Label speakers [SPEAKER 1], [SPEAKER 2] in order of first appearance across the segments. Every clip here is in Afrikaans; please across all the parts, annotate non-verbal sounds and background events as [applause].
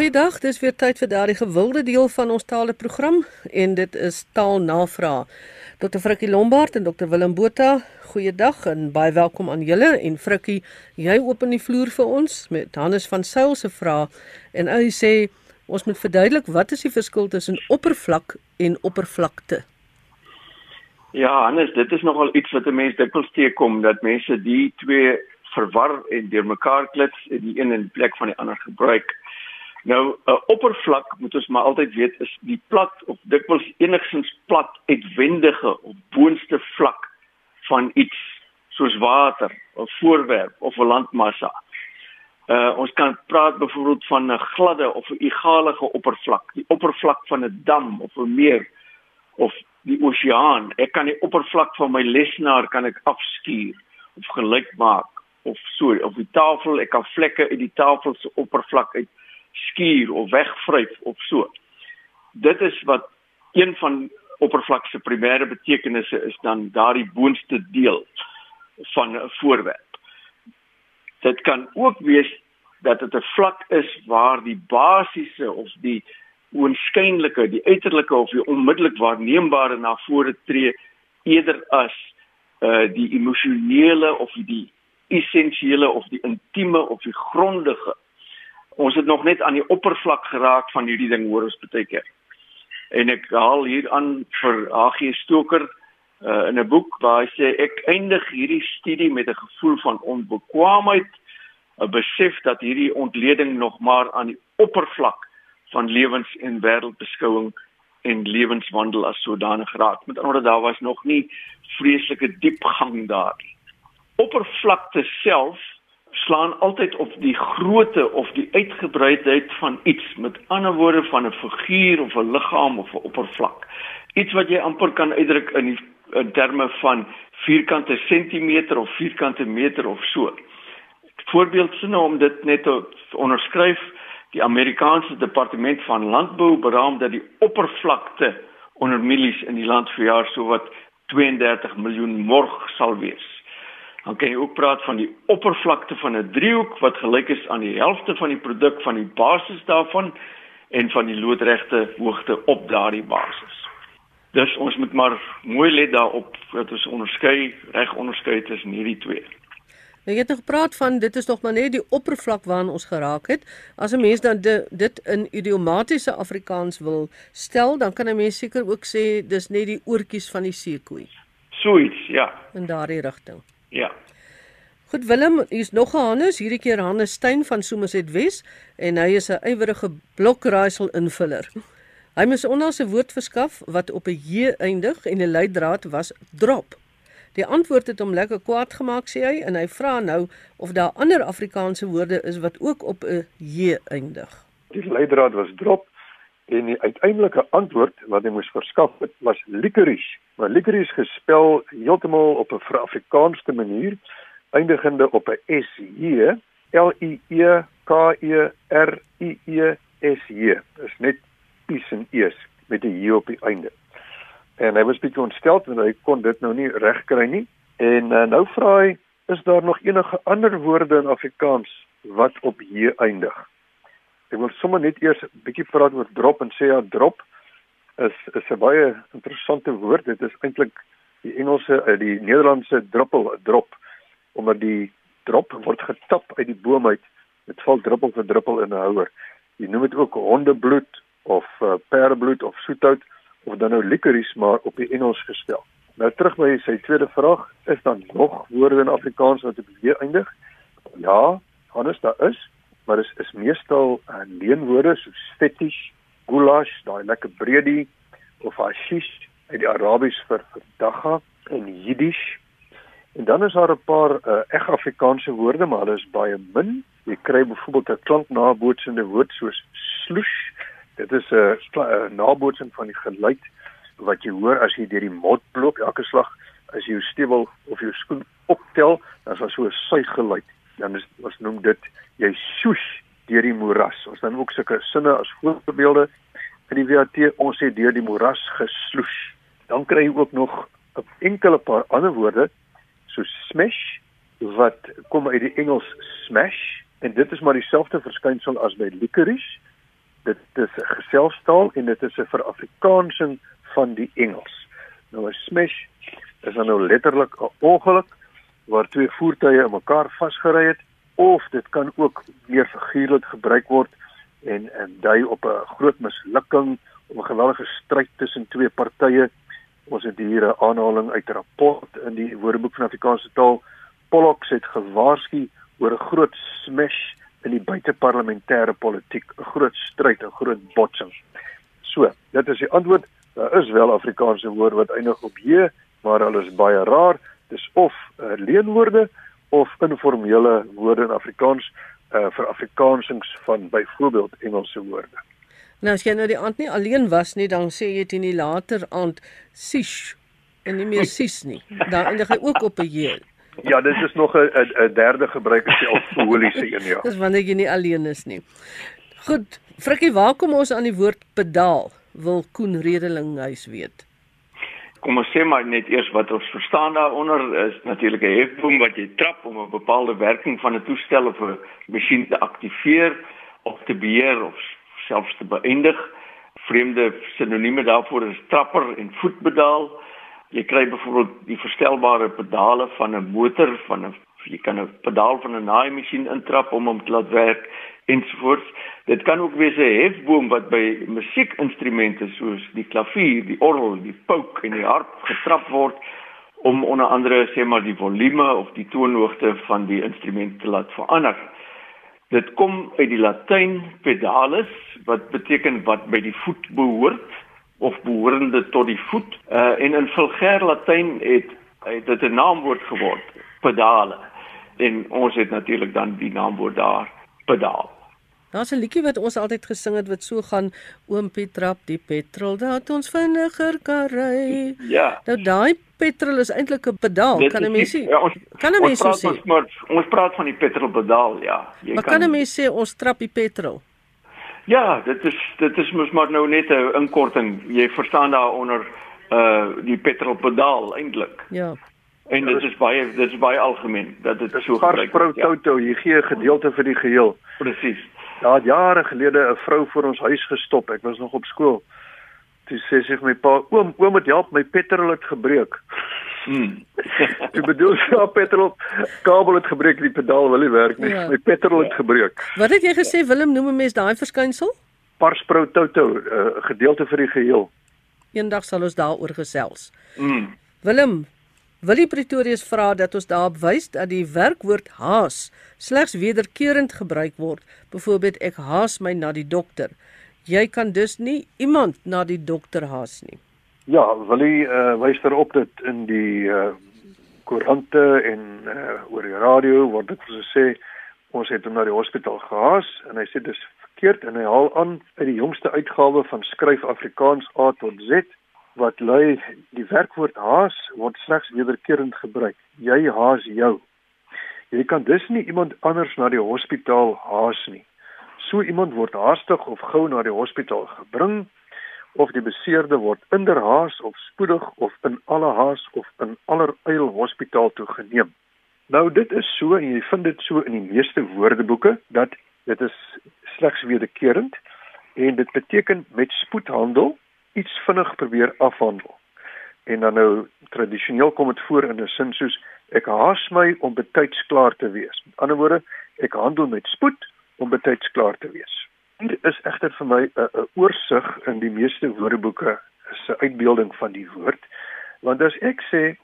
[SPEAKER 1] Goeiedag, dis weer tyd vir daardie gewilde deel van ons taaleprogram en dit is taalnavraag. Dr. Frikkie Lombard en Dr. Willem Botha, goeiedag en baie welkom aan julle en Frikkie, jy open die vloer vir ons met Hannes van Sail se vraag en hy sê ons moet verduidelik wat is die verskil tussen oppervlak en oppervlakte?
[SPEAKER 2] Ja, Hannes, dit is nogal iets wat 'n mens dikwels teekom dat mense die twee verwar en deurmekaar klits en die een in plek van die ander gebruik. Nou 'n oppervlak moet ons maar altyd weet is die plat of dikwels enigsins plat uitwendige of boonste vlak van iets soos water of voorwerp of 'n landmassa. Uh ons kan praat byvoorbeeld van 'n gladde of 'n egalige oppervlak, die oppervlak van 'n dam of 'n meer of die oseaan. Ek kan die oppervlak van my lesenaar kan ek afskuur of gelyk maak of so of die tafel, ek kan vlekke uit die tafel se oppervlak uit skuur of wegvryf of so. Dit is wat een van oppervlak se primêre betekenisse is dan daardie boonste deel van 'n voorwerp. Dit kan ook wees dat dit 'n vlak is waar die basiese of die oënskynlike, die uiterlike of die onmiddellik waarneembare na vore tree eerder as uh die emosionele of die essensiële of die intieme of die grondige ons het nog net aan die oppervlak geraak van hierdie ding hoor ons baie keer. En ek haal hier aan vir AG Stoker uh, in 'n boek waar hy sê ek eindig hierdie studie met 'n gevoel van onbekwaamheid, 'n besef dat hierdie ontleding nog maar aan die oppervlak van lewens en wêreldbeskouing en lewenswandel as sodanig raak. Met ander woorde daar was nog nie vreeslike diepgang daar nie. Oppervlakte self slaan altyd op die grootte of die uitgebreidheid van iets. Met ander woorde van 'n figuur of 'n liggaam of 'n oppervlak. Iets wat jy amper kan uitdruk in die in terme van vierkante sentimeter of vierkante meter of so. Voorbeeldsinne om dit net te onderskryf. Die Amerikaanse departement van landbou beraam dat die oppervlakte onder mielies in die land vir jaar so wat 32 miljoen morg sal wees dan kan jy ook praat van die oppervlakte van 'n driehoek wat gelyk is aan die helfte van die produk van die basis daarvan en van die loodregte hoogte op daardie basis. Dus ons moet maar mooi let daarop dat ons onderskei, reg onderskei tussen hierdie twee.
[SPEAKER 1] Nou, jy het nog gepraat van dit is nog maar net die oppervlak waarna ons geraak het. As 'n mens dan de, dit in idiomatiese Afrikaans wil stel, dan kan 'n mens seker ook sê dis net die oortjies van die seekoei.
[SPEAKER 2] Soets, ja.
[SPEAKER 1] In daardie rigting.
[SPEAKER 2] Ja.
[SPEAKER 1] Goed Willem, hier's nog 'n Hannes, hierdie keer Hannes Steyn van Somerset Wes en hy is 'n ywerige blokraaisel invuller. Hy moes onlangs 'n woord verskaf wat op 'n j eindig en 'n leidraad was drop. Die antwoord het hom lekker kwaad gemaak sê hy en hy vra nou of daar ander Afrikaanse woorde is wat ook op 'n j eindig.
[SPEAKER 3] Die leidraad was drop en die uiteindelike antwoord wat hy moes verskaf het was licorice. Maar licorice gespel heeltemal op 'n Afrikaanse manier eindigende op 'n s j l i e k e r i e s j. Dis net p's en e's met 'n j op die einde. En hy was bietjie ontstel want hy kon dit nou nie regkry nie. En uh, nou vra hy, is daar nog enige ander woorde in Afrikaans wat op j eindig? Ek wil sommer net eers 'n bietjie praat oor drop en sê ja drop is is 'n baie interessante woord. Dit is eintlik die Engelse uh, die Nederlandse druppel drop omdat die drop word getap uit die boom uit. Dit val druppel vir druppel in 'n houer. Jy noem dit ook hondebloed of uh, perdebloed of soethout of dan nou licorice maar op die Engels gestel. Nou terug by sy tweede vraag, is daar nog woorde in Afrikaans wat op weer eindig? Ja, honest daar is maar is is meestal uh, leenwoorde soos fetish, goulash, daai lekker breedie of hashish uit die Arabies vir vir dagga en Jiddisch. En dan is daar 'n paar uh, eg Afrikaanse woorde, maar hulle is baie min. Jy kry byvoorbeeld 'n klanknabootsende woord soos sloes. Dit is 'n uh, nabootsing van die geluid wat jy hoor as jy deur die mod loop elke slag as jy jou stewel of jou skoen optel, dan is daar so 'n suiggeluid. Dan is ons noem dit jy soes deur die moeras. Ons dan ook sulke sinne as voorbeelde in die WAT ons sê deur die moeras gesloes. Dan kry jy ook nog 'n enkele paar ander woorde so smash wat kom uit die Engels smash en dit is maar dieselfde verskynsel as by licorice dit is 'n geselstaal en dit is 'n verafrikaansing van die Engels. Nou 'n smash is dan nou letterlik 'n ongeluk waar twee voertuie in mekaar vasgery het of dit kan ook meer figuurlik gebruik word en en dui op 'n groot mislukking of 'n geweldige stryd tussen twee partye. Ons het hier 'n aanhaling uit 'n rapport in die Woordeboek van Afrikaanse taal. Pollock het gewaarsku oor 'n groot smash in die buiteparlementêre politiek, 'n groot stryd, 'n groot botsing. So, dit is die antwoord. Daar is wel Afrikaanse woorde wat eindig op j, maar hulle is baie rar. Dis of uh, leenwoorde of informele woorde in Afrikaans uh, vir Afrikaansings van byvoorbeeld Engelse woorde.
[SPEAKER 1] Nou as jy nou die aand nie alleen was nie, dan sê jy in die later aand sish en nie meer sis nie. Dan eindig hy ook op 'n j.
[SPEAKER 3] Ja, dit is nog 'n 'n derde gebruiker se alkoholiese een ja. [laughs]
[SPEAKER 1] Dis wanneer jy nie alleen is nie. Goed, Frikkie, waar kom ons aan die woord pedaal? Wil Koen Redeling huis weet.
[SPEAKER 2] Kom ons sê maar net eers wat ons verstaan daaronder is natuurlik 'n hefboom wat jy trap om 'n bepaalde werking van 'n toestel of 'n masjien te aktiveer of te beheer of selfs te beëindig. Vreemde sinonieme daarvoor is trapper en voetpedaal. Jy kry byvoorbeeld die verstelbare pedale van 'n motor van 'n jy kan 'n pedaal van 'n naaimasjien intrap om hom te laat werk ensovoorts. Dit kan ook wees 'n hefboom wat by musiekinstrumente soos die klavier, die orgel, die pouk en die harp getrap word om onder andere sê maar die volume of die toonhoogte van die instrument te laat verander. Dit kom uit die Latyn pedalis wat beteken wat by die voet behoort of behorende tot die voet uh, en in vulgêr Latyn het, het dit 'n naamwoord geword pedale en ons het natuurlik dan die naamwoord daar pedaal
[SPEAKER 1] Daar's 'n liedjie wat ons altyd gesing het wat so gaan oom Piet trap die petrol dat ons vinniger kan ry.
[SPEAKER 2] Ja.
[SPEAKER 1] Nou daai petrol is eintlik 'n pedaal, Dit kan 'n mens sê. Ja, ons kan 'n mens sê.
[SPEAKER 2] Ons, maar, ons praat van die petrolpedaal, ja.
[SPEAKER 1] Jy maar kan 'n mens sê ons trap die petrol?
[SPEAKER 2] Ja, dit is dit is mos maar nou net 'n inkorting. Jy verstaan daaronder uh die petrolpedaal eintlik.
[SPEAKER 1] Ja.
[SPEAKER 2] En dit is baie dit is baie algemeen dat dit so
[SPEAKER 3] gebruik word. Ja. Toto, jy gee 'n gedeelte vir die geheel.
[SPEAKER 2] Presies.
[SPEAKER 3] Daar het jare gelede 'n vrou voor ons huis gestop. Ek was nog op skool. Toe sê sy vir my pa, "Oom, oom moet help, my petrol het gebreek." Hmm. [laughs] Jy bedoel sy so, petrol kabel het gebreek, die pedaal wil nie werk nie. Ja. My petrol het gebreek.
[SPEAKER 1] Wat het jy gesê Willem noem 'n mens daai verskynsel?
[SPEAKER 3] Parsprou toto, 'n uh, gedeelte vir die geheel.
[SPEAKER 1] Eendag sal ons daaroor gesels. Mm. Willem, Willie Pretorius vra dat ons daarop wys dat die werkwoord haas slegs wederkerend gebruik word. Byvoorbeeld ek haas my na die dokter. Jy kan dus nie iemand na die dokter haas nie.
[SPEAKER 3] Ja, Willie uh, wys daarop dat in die uh, koerante en uh, oor die radio word dit gesê ons het hom na die hospitaal gehaas en hy sê dis verkeerd en hy haal aan uit die jongste uitgawe van Skryf Afrikaans A tot Z wat lui die werkwoord haas word slegs wederkerend gebruik. Jy haas jou. Jy kan dus nie iemand anders na die hospitaal haas nie. So iemand word haastig of gou na die hospitaal gebring of die beseerde word inderhaas of spoedig of in alle haas of in aller eil hospitaal toe geneem. Nou dit is so en jy vind dit so in die meeste woordeboeke dat dit is slegs wederkerend en dit beteken met spoed handel iets vinnig probeer afhandel. En dan nou tradisioneel kom dit voor in 'n sin soos ek haas my om betyds klaar te wees. Met ander woorde, ek handel met spoed om betyds klaar te wees. Dit is egter vir my 'n 'n oorsig in die meeste woordeboeke 'n uitbeelding van die woord. Want as ek sê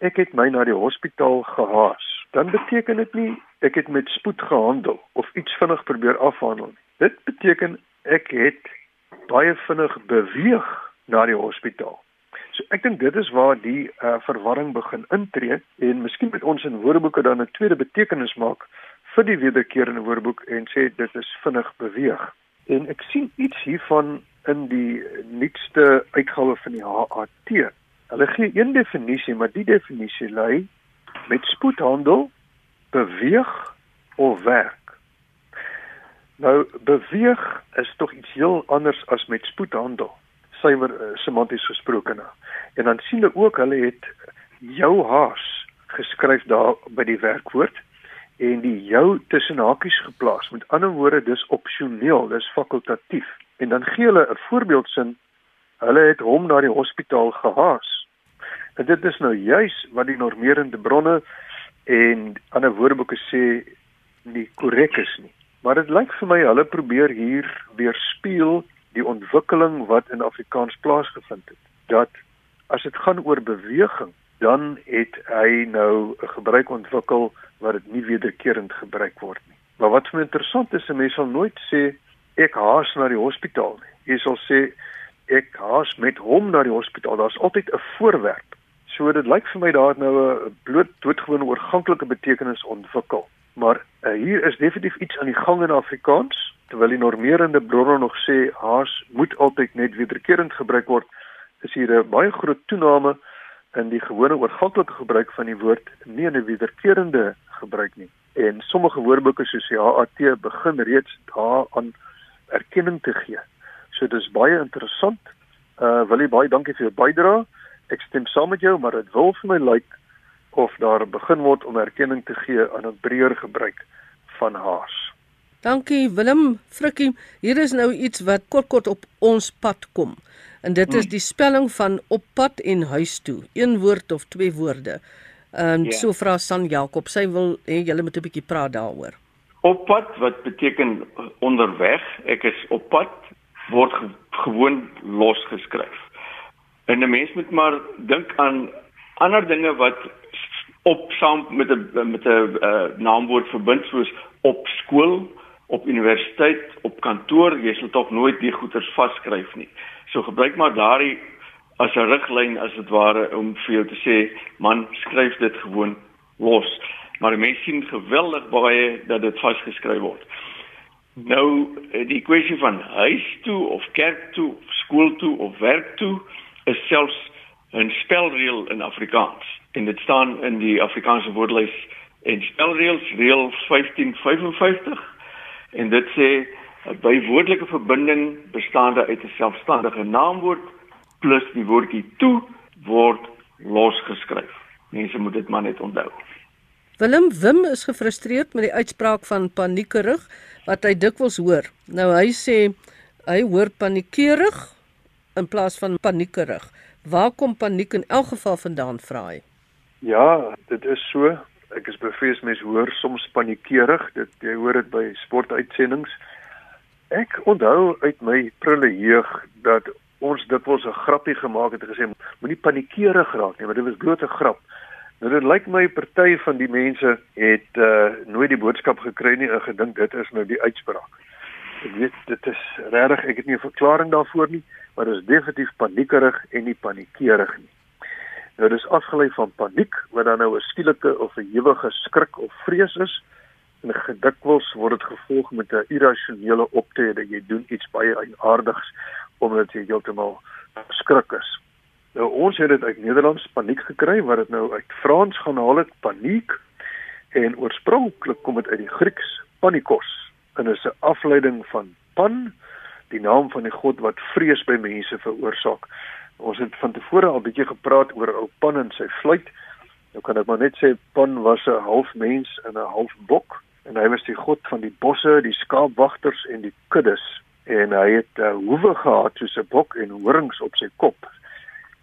[SPEAKER 3] ek het my na die hospitaal gehaas, dan beteken dit nie ek het met spoed gehandel of iets vinnig probeer afhandel nie. Dit beteken ek het baie vinnig beweeg na die hospitaal. So ek dink dit is waar die uh, verwarring begin intree en miskien met ons in woordeboeke dan 'n tweede betekenis maak vir die wederkerende woordeboek en sê dit is vinnig beweeg. En ek sien iets hiervan in die nuutste uitgawe van die HAT. Hulle gee een definisie, maar die definisie lui met spoedhandel beweeg of werk. Nou beweeg is tog iets heel anders as met spoedhandel. Sywer uh, semanties gesproke nou. En dan sien hulle ook hulle het jou haas geskryf daar by die werkwoord en die jou tussen hakies geplaas. Met ander woorde, dis opsioneel, dis fakultatief. En dan gee hulle 'n voorbeeldsin. Hulle het hom na die hospitaal gehaas. En dit is nou juis wat die normerende bronne en ander woordeboeke sê nie korrek is nie. Maar dit lyk vir my hulle probeer hier weerspieël die ontwikkeling wat in Afrikaans plaasgevind het. Dat as dit gaan oor beweging, dan het hy nou 'n gebruik ontwikkel wat dit nie wederkerend gebruik word nie. Maar wat vir my interessant is, 'n mens sal nooit sê ek haas na die hospitaal nie. Jy sal sê ek haas met hom na die hospitaal. Daar's altyd 'n voorwerp. So dit lyk vir my daar het nou 'n bloot doodgewone oorganklike betekenis ontwikkel. Maar uh, hier is definitief iets aan die gang in Afrikaans terwyl die normerende bronne nog sê haas moet altyd net wederkerend gebruik word. Is hier 'n baie groot toename in die gewone oorganklike gebruik van die woord nie in 'n wederkerende gebruik nie. En sommige woordeboeke soos die HAT begin reeds daaraan erkenning te gee. So dis baie interessant. Uh wil jy baie dankie vir jou bydrae. Ek stem saam met jou, maar dit wil vir my lyk of daar begin word om erkenning te gee aan 'n breër gebruik van haas.
[SPEAKER 1] Dankie Willem Frikkie. Hier is nou iets wat kort kort op ons pad kom. En dit is hmm. die spelling van op pad en huis toe. Een woord of twee woorde. Ehm um, yeah. so vra San Jakob. Sy wil hê julle moet 'n bietjie praat daaroor.
[SPEAKER 2] Op pad wat beteken onderweg. Ek is op pad word ge gewoon los geskryf. En 'n mens moet maar dink aan ander dinge wat op saam met 'n met 'n uh, naamwoord verbind soos op skool, op universiteit, op kantoor, jy sal tog nooit die goeters vaskryf nie. So gebruik maar daardie as 'n riglyn as dit ware om vir jou te sê, man, skryf dit gewoon los. Maar mense sien geweldig baie dat dit vasgeskryf word. Nou die kwessie van huis toe of kerk toe, skool toe of werk toe is selfs 'n spelreël in Afrikaans en dit staan in die Afrikaanse woordelys en spelreëls reël 1555 en dit sê 'n bywoordelike verbinding bestaande uit 'n selfstandige naamwoord plus die woordjie toe word losgeskryf. Mense moet dit maar net onthou.
[SPEAKER 1] Willem Wim is gefrustreerd met die uitspraak van paniekerig wat hy dikwels hoor. Nou hy sê hy hoor paniekerig in plaas van paniekerig. Waar kom paniek in elk geval vandaan vra hy?
[SPEAKER 3] Ja, dit is so. Ek is bevrees mense hoor soms paniekerig. Dit jy hoor dit by sportuitsendings. Ek onthou uit my prille jeug dat ons dikwels 'n grappie gemaak het en gesê moenie paniekerig raak nie, want dit was bloot 'n grap. Nou dit lyk my party van die mense het uh nooit die boodskap gekry nie en gedink dit is nou die uitspraak. Ek weet dit is regtig, ek het nie 'n verklaring daarvoor nie maar dit is definitief paniekerig en nie paniekerig nie. Nou dis afgelei van paniek wat dan nou 'n skielike of 'n ewige skrik of vrees is en gedikwels word dit gevolg met 'n irrasionele optrede. Jy doen iets baie aardigs omdat jy heeltemal skrik is. Nou ons het dit uit Nederlands paniek gekry wat dit nou uit Frans gaan haal het paniek en oorspronklik kom dit uit die Grieks panikos en is 'n afleiding van pan die naam van die God wat vrees by mense veroorsaak. Ons het van tevore al bietjie gepraat oor ou Pan en sy fluit. Nou kan ek maar net sê Pan was 'n half mens en 'n half bok en hy was die god van die bosse, die skaapwagters en die kuddes en hy het uh, hoewe gehad soos 'n bok en horings op sy kop.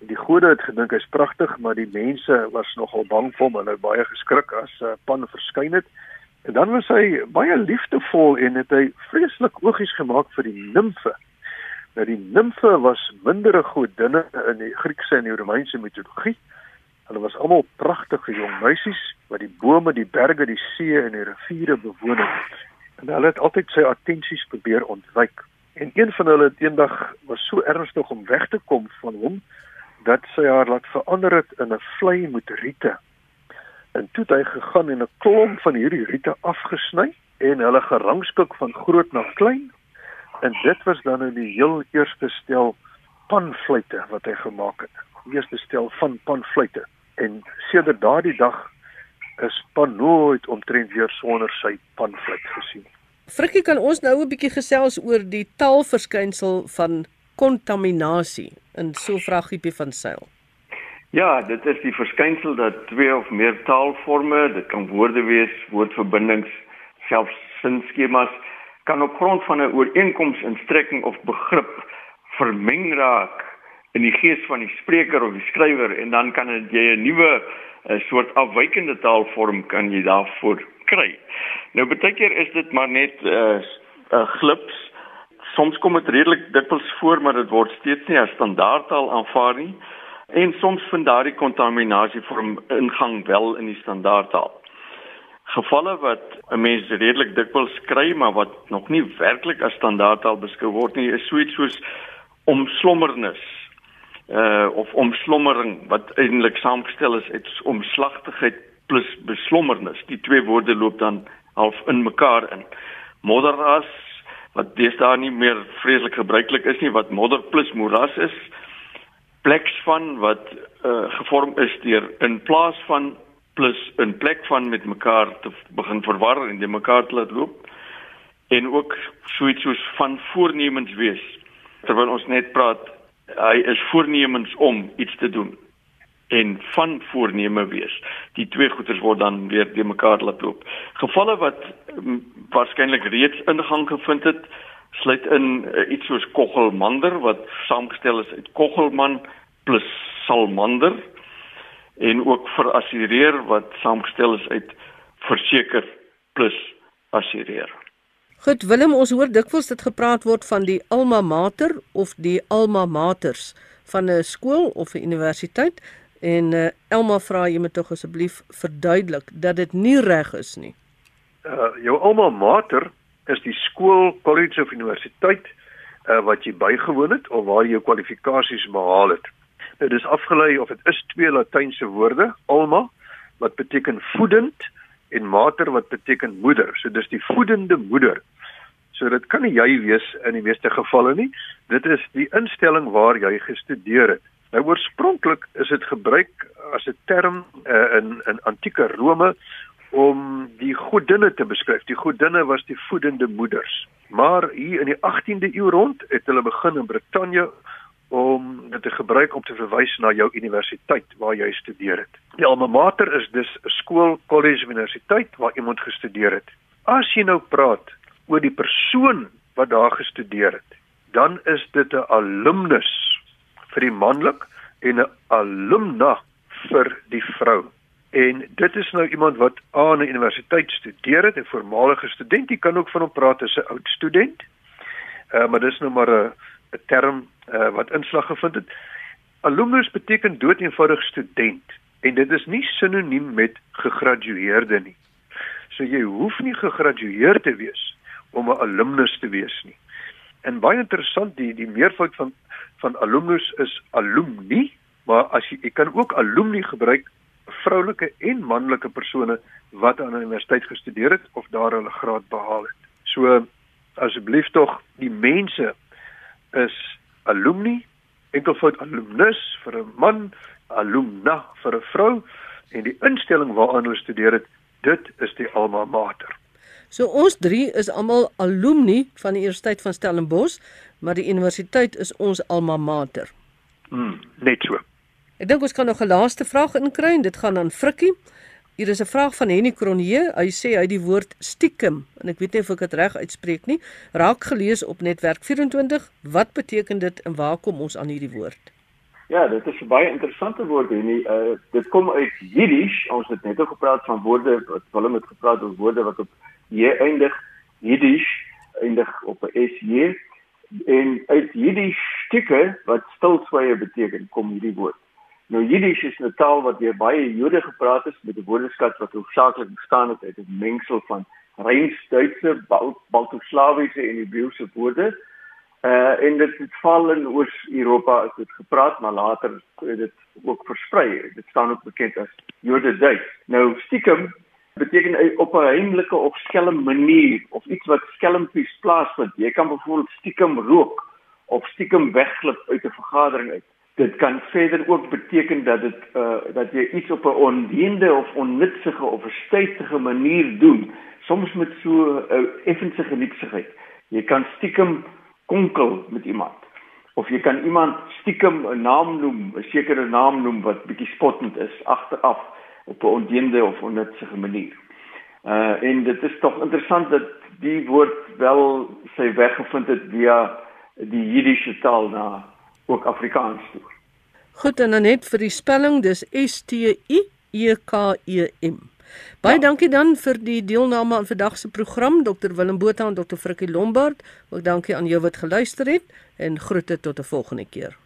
[SPEAKER 3] En die gode het gedink hy's pragtig, maar die mense was nogal bang vir hom. Hulle het baie geskrik as uh, Pan verskyn het. En dan was hy baie liefdevol en het hy vreeslik oogies gemaak vir die nimfe. Nou die nimfe was mindere godinne in die Griekse en die Romeinse mitologie. Hulle was almal pragtige jong meisies wat die bome, die berge, die see en die riviere bewoon het. En hulle het altyd sy attensies probeer ontwyk. En een van hulle eendag was so ernstig om weg te kom van hom dat sy haar laat verander het in 'n vlei met riete En toe het hy gegaan en 'n klomp van hierdie riete afgesny en hulle gerangskik van groot na klein. En dit was dan in die heel eerste stel panfluite wat hy gemaak het. Die eerste stel van panfluite. En sedert daardie dag is pan nooit omtrent weer sonder sy panfluit gesien.
[SPEAKER 1] Frikkie kan ons nou 'n bietjie gesels oor die taalverskynsel van kontaminasie in so 'n vragiepie van seil.
[SPEAKER 2] Ja, dit is die verskynsel dat twee of meer taalforme, dit kan woorde wees, woordverbindings, selfs sinskemas kan op grond van 'n ooreenkoms in strekking of begrip vermeng raak in die gees van die spreker of die skrywer en dan kan jy 'n nuwe 'n soort afwykende taalvorm kan jy daarvoor kry. Nou baie keer is dit maar net 'n uh, eh, uh, glips. Soms kom dit redelik dikwels voor, maar dit word steeds nie as standaardtaal aanvaar nie. En soms vind daardie kontaminasie vorm ingang wel in die standaardtaal. Gevalle wat 'n mens redelik dikwels kry, maar wat nog nie werklik as standaardtaal beskou word nie, is so iets soos omslommernis uh of omslommering wat eintlik saamgestel is uit omslagtigheid plus beslommernis. Die twee woorde loop dan half in mekaar in. Modderas wat deesdae nie meer vreeslik gebruiklik is nie wat modder plus moeras is. Pleks van wat uh gevorm is deur in plaas van plus in plek van met mekaar te begin verwar en die mekaar te laat loop. En ook so iets soos van voornemens wees. Terwyl ons net praat hy is voornemens om iets te doen en van voorneme wees. Die twee goeters word dan weer de mekaar laat loop. Gevalle wat um, waarskynlik reeds ingang gevind het, sluit in uh, iets soos koggelmander wat saamgestel is uit koggelman plus salmander en ook verassureer wat saamgestel is uit verseker plus assureer.
[SPEAKER 1] Goed Willem, ons hoor dikwels dit gepraat word van die alma mater of die alma maters van 'n skool of 'n universiteit en uh, Elma vra jy moet tog asseblief verduidelik dat dit nie reg is nie.
[SPEAKER 3] Uh jou alma mater is die skool, college of universiteit uh wat jy bygewoon het of waar jy jou kwalifikasies behaal het. Dit is afgelei of dit is twee latynse woorde, alma wat beteken voedend en mater wat beteken moeder. So dis die voedende moeder. So dit kan nie jy wees in die meeste gevalle nie. Dit is die instelling waar jy gestudeer het. Nou oorspronklik is dit gebruik as 'n term uh, in in antieke Rome om die godinne te beskryf. Die godinne was die voedende moeders. Maar hier in die 18de eeu rond het hulle begin in Brittanje om dit te gebruik om te verwys na jou universiteit waar jy studeer het. Die alma mater is dus 'n skool, kollege, universiteit waar iemand gestudeer het. As jy nou praat oor die persoon wat daar gestudeer het, dan is dit 'n alumnus vir die manlik en 'n alumna vir die vrou. En dit is nou iemand wat aan 'n universiteit studeer het, 'n voormalige student, jy kan ook van hom praat as 'n oud student. Uh, maar dis nou maar 'n 'n term uh, wat inslag gevind het. Alumnus beteken doeteenvoudig student en dit is nie sinoniem met gegradueerde nie. So jy hoef nie gegradueer te wees om 'n alumnus te wees nie. En baie interessant die die meervoud van van alumnus is alumni, maar as jy jy kan ook alumni gebruik vroulike en manlike persone wat aan 'n universiteit gestudeer het of daar hulle graad behaal het. So asseblief tog die mense is alumni, enkelvoud alumnus vir 'n man, alumna vir 'n vrou en die instelling waaraan hulle studeer het, dit is die alma mater.
[SPEAKER 1] So ons drie is almal alumni van die Universiteit van Stellenbosch, maar die universiteit is ons alma mater.
[SPEAKER 3] Mm, net so.
[SPEAKER 1] Ek dink ons kan nog 'n laaste vraag inkry en dit gaan aan Frikkie. Hier is 'n vraag van Henny Cronje. Hy sê hy die woord stiekem en ek weet nie of ek dit reg uitspreek nie. Raak gelees op netwerk 24. Wat beteken dit en waar kom ons aan hierdie woord?
[SPEAKER 2] Ja, dit is 'n baie interessante woord Henny. Uh dit kom uit Jiddisch. Ons het net ook gepraat van woorde wat Willem het gepraat oor woorde wat op j eindig. Jiddisch eindig op 'n sy. En uit Jiddisch stikke wat stilswye beteken kom hierdie woord. Nou Jiddisch is 'n taal wat deur baie Jode gepraat is met 'n woordeskat wat hoofsaaklik bestaan het uit 'n mengsel van Rheims-Duitse, Baltoslawiese en Hebreëse woorde. Uh en dit het val in Oos-Europa is dit gepraat, maar later het dit ook versprei. Dit staan ook bekend as Jode-Duits. Nou stiekem beteken op 'n heimlike of skelm manier of iets wat skelmpies plaasvind. Jy kan byvoorbeeld stiekem rook of stiekem wegglip uit 'n vergadering uit dit kan verder ook beteken dat dit uh dat jy iets op 'n ondiende of onnutsige of 'n stytige manier doen. Soms met so 'n uh, effense geliefsigheid jy kan stiekem konkel met iemand. Of jy kan iemand stiekem 'n naam noem, 'n sekere naam noem wat bietjie spottend is agteraf op 'n ondeende of onnutsige manier. Uh en dit is tog interessant dat die woord wel sy weg gevind het via die Jiddische taal na ook Afrikaans toe.
[SPEAKER 1] Goed en dan net vir die spelling dis S T I E K E M. Baie ja. dankie dan vir die deelname aan vandag se program Dr Willem Botha en Dr Frikkie Lombard. Ook dankie aan jou wat geluister het en groete tot 'n volgende keer.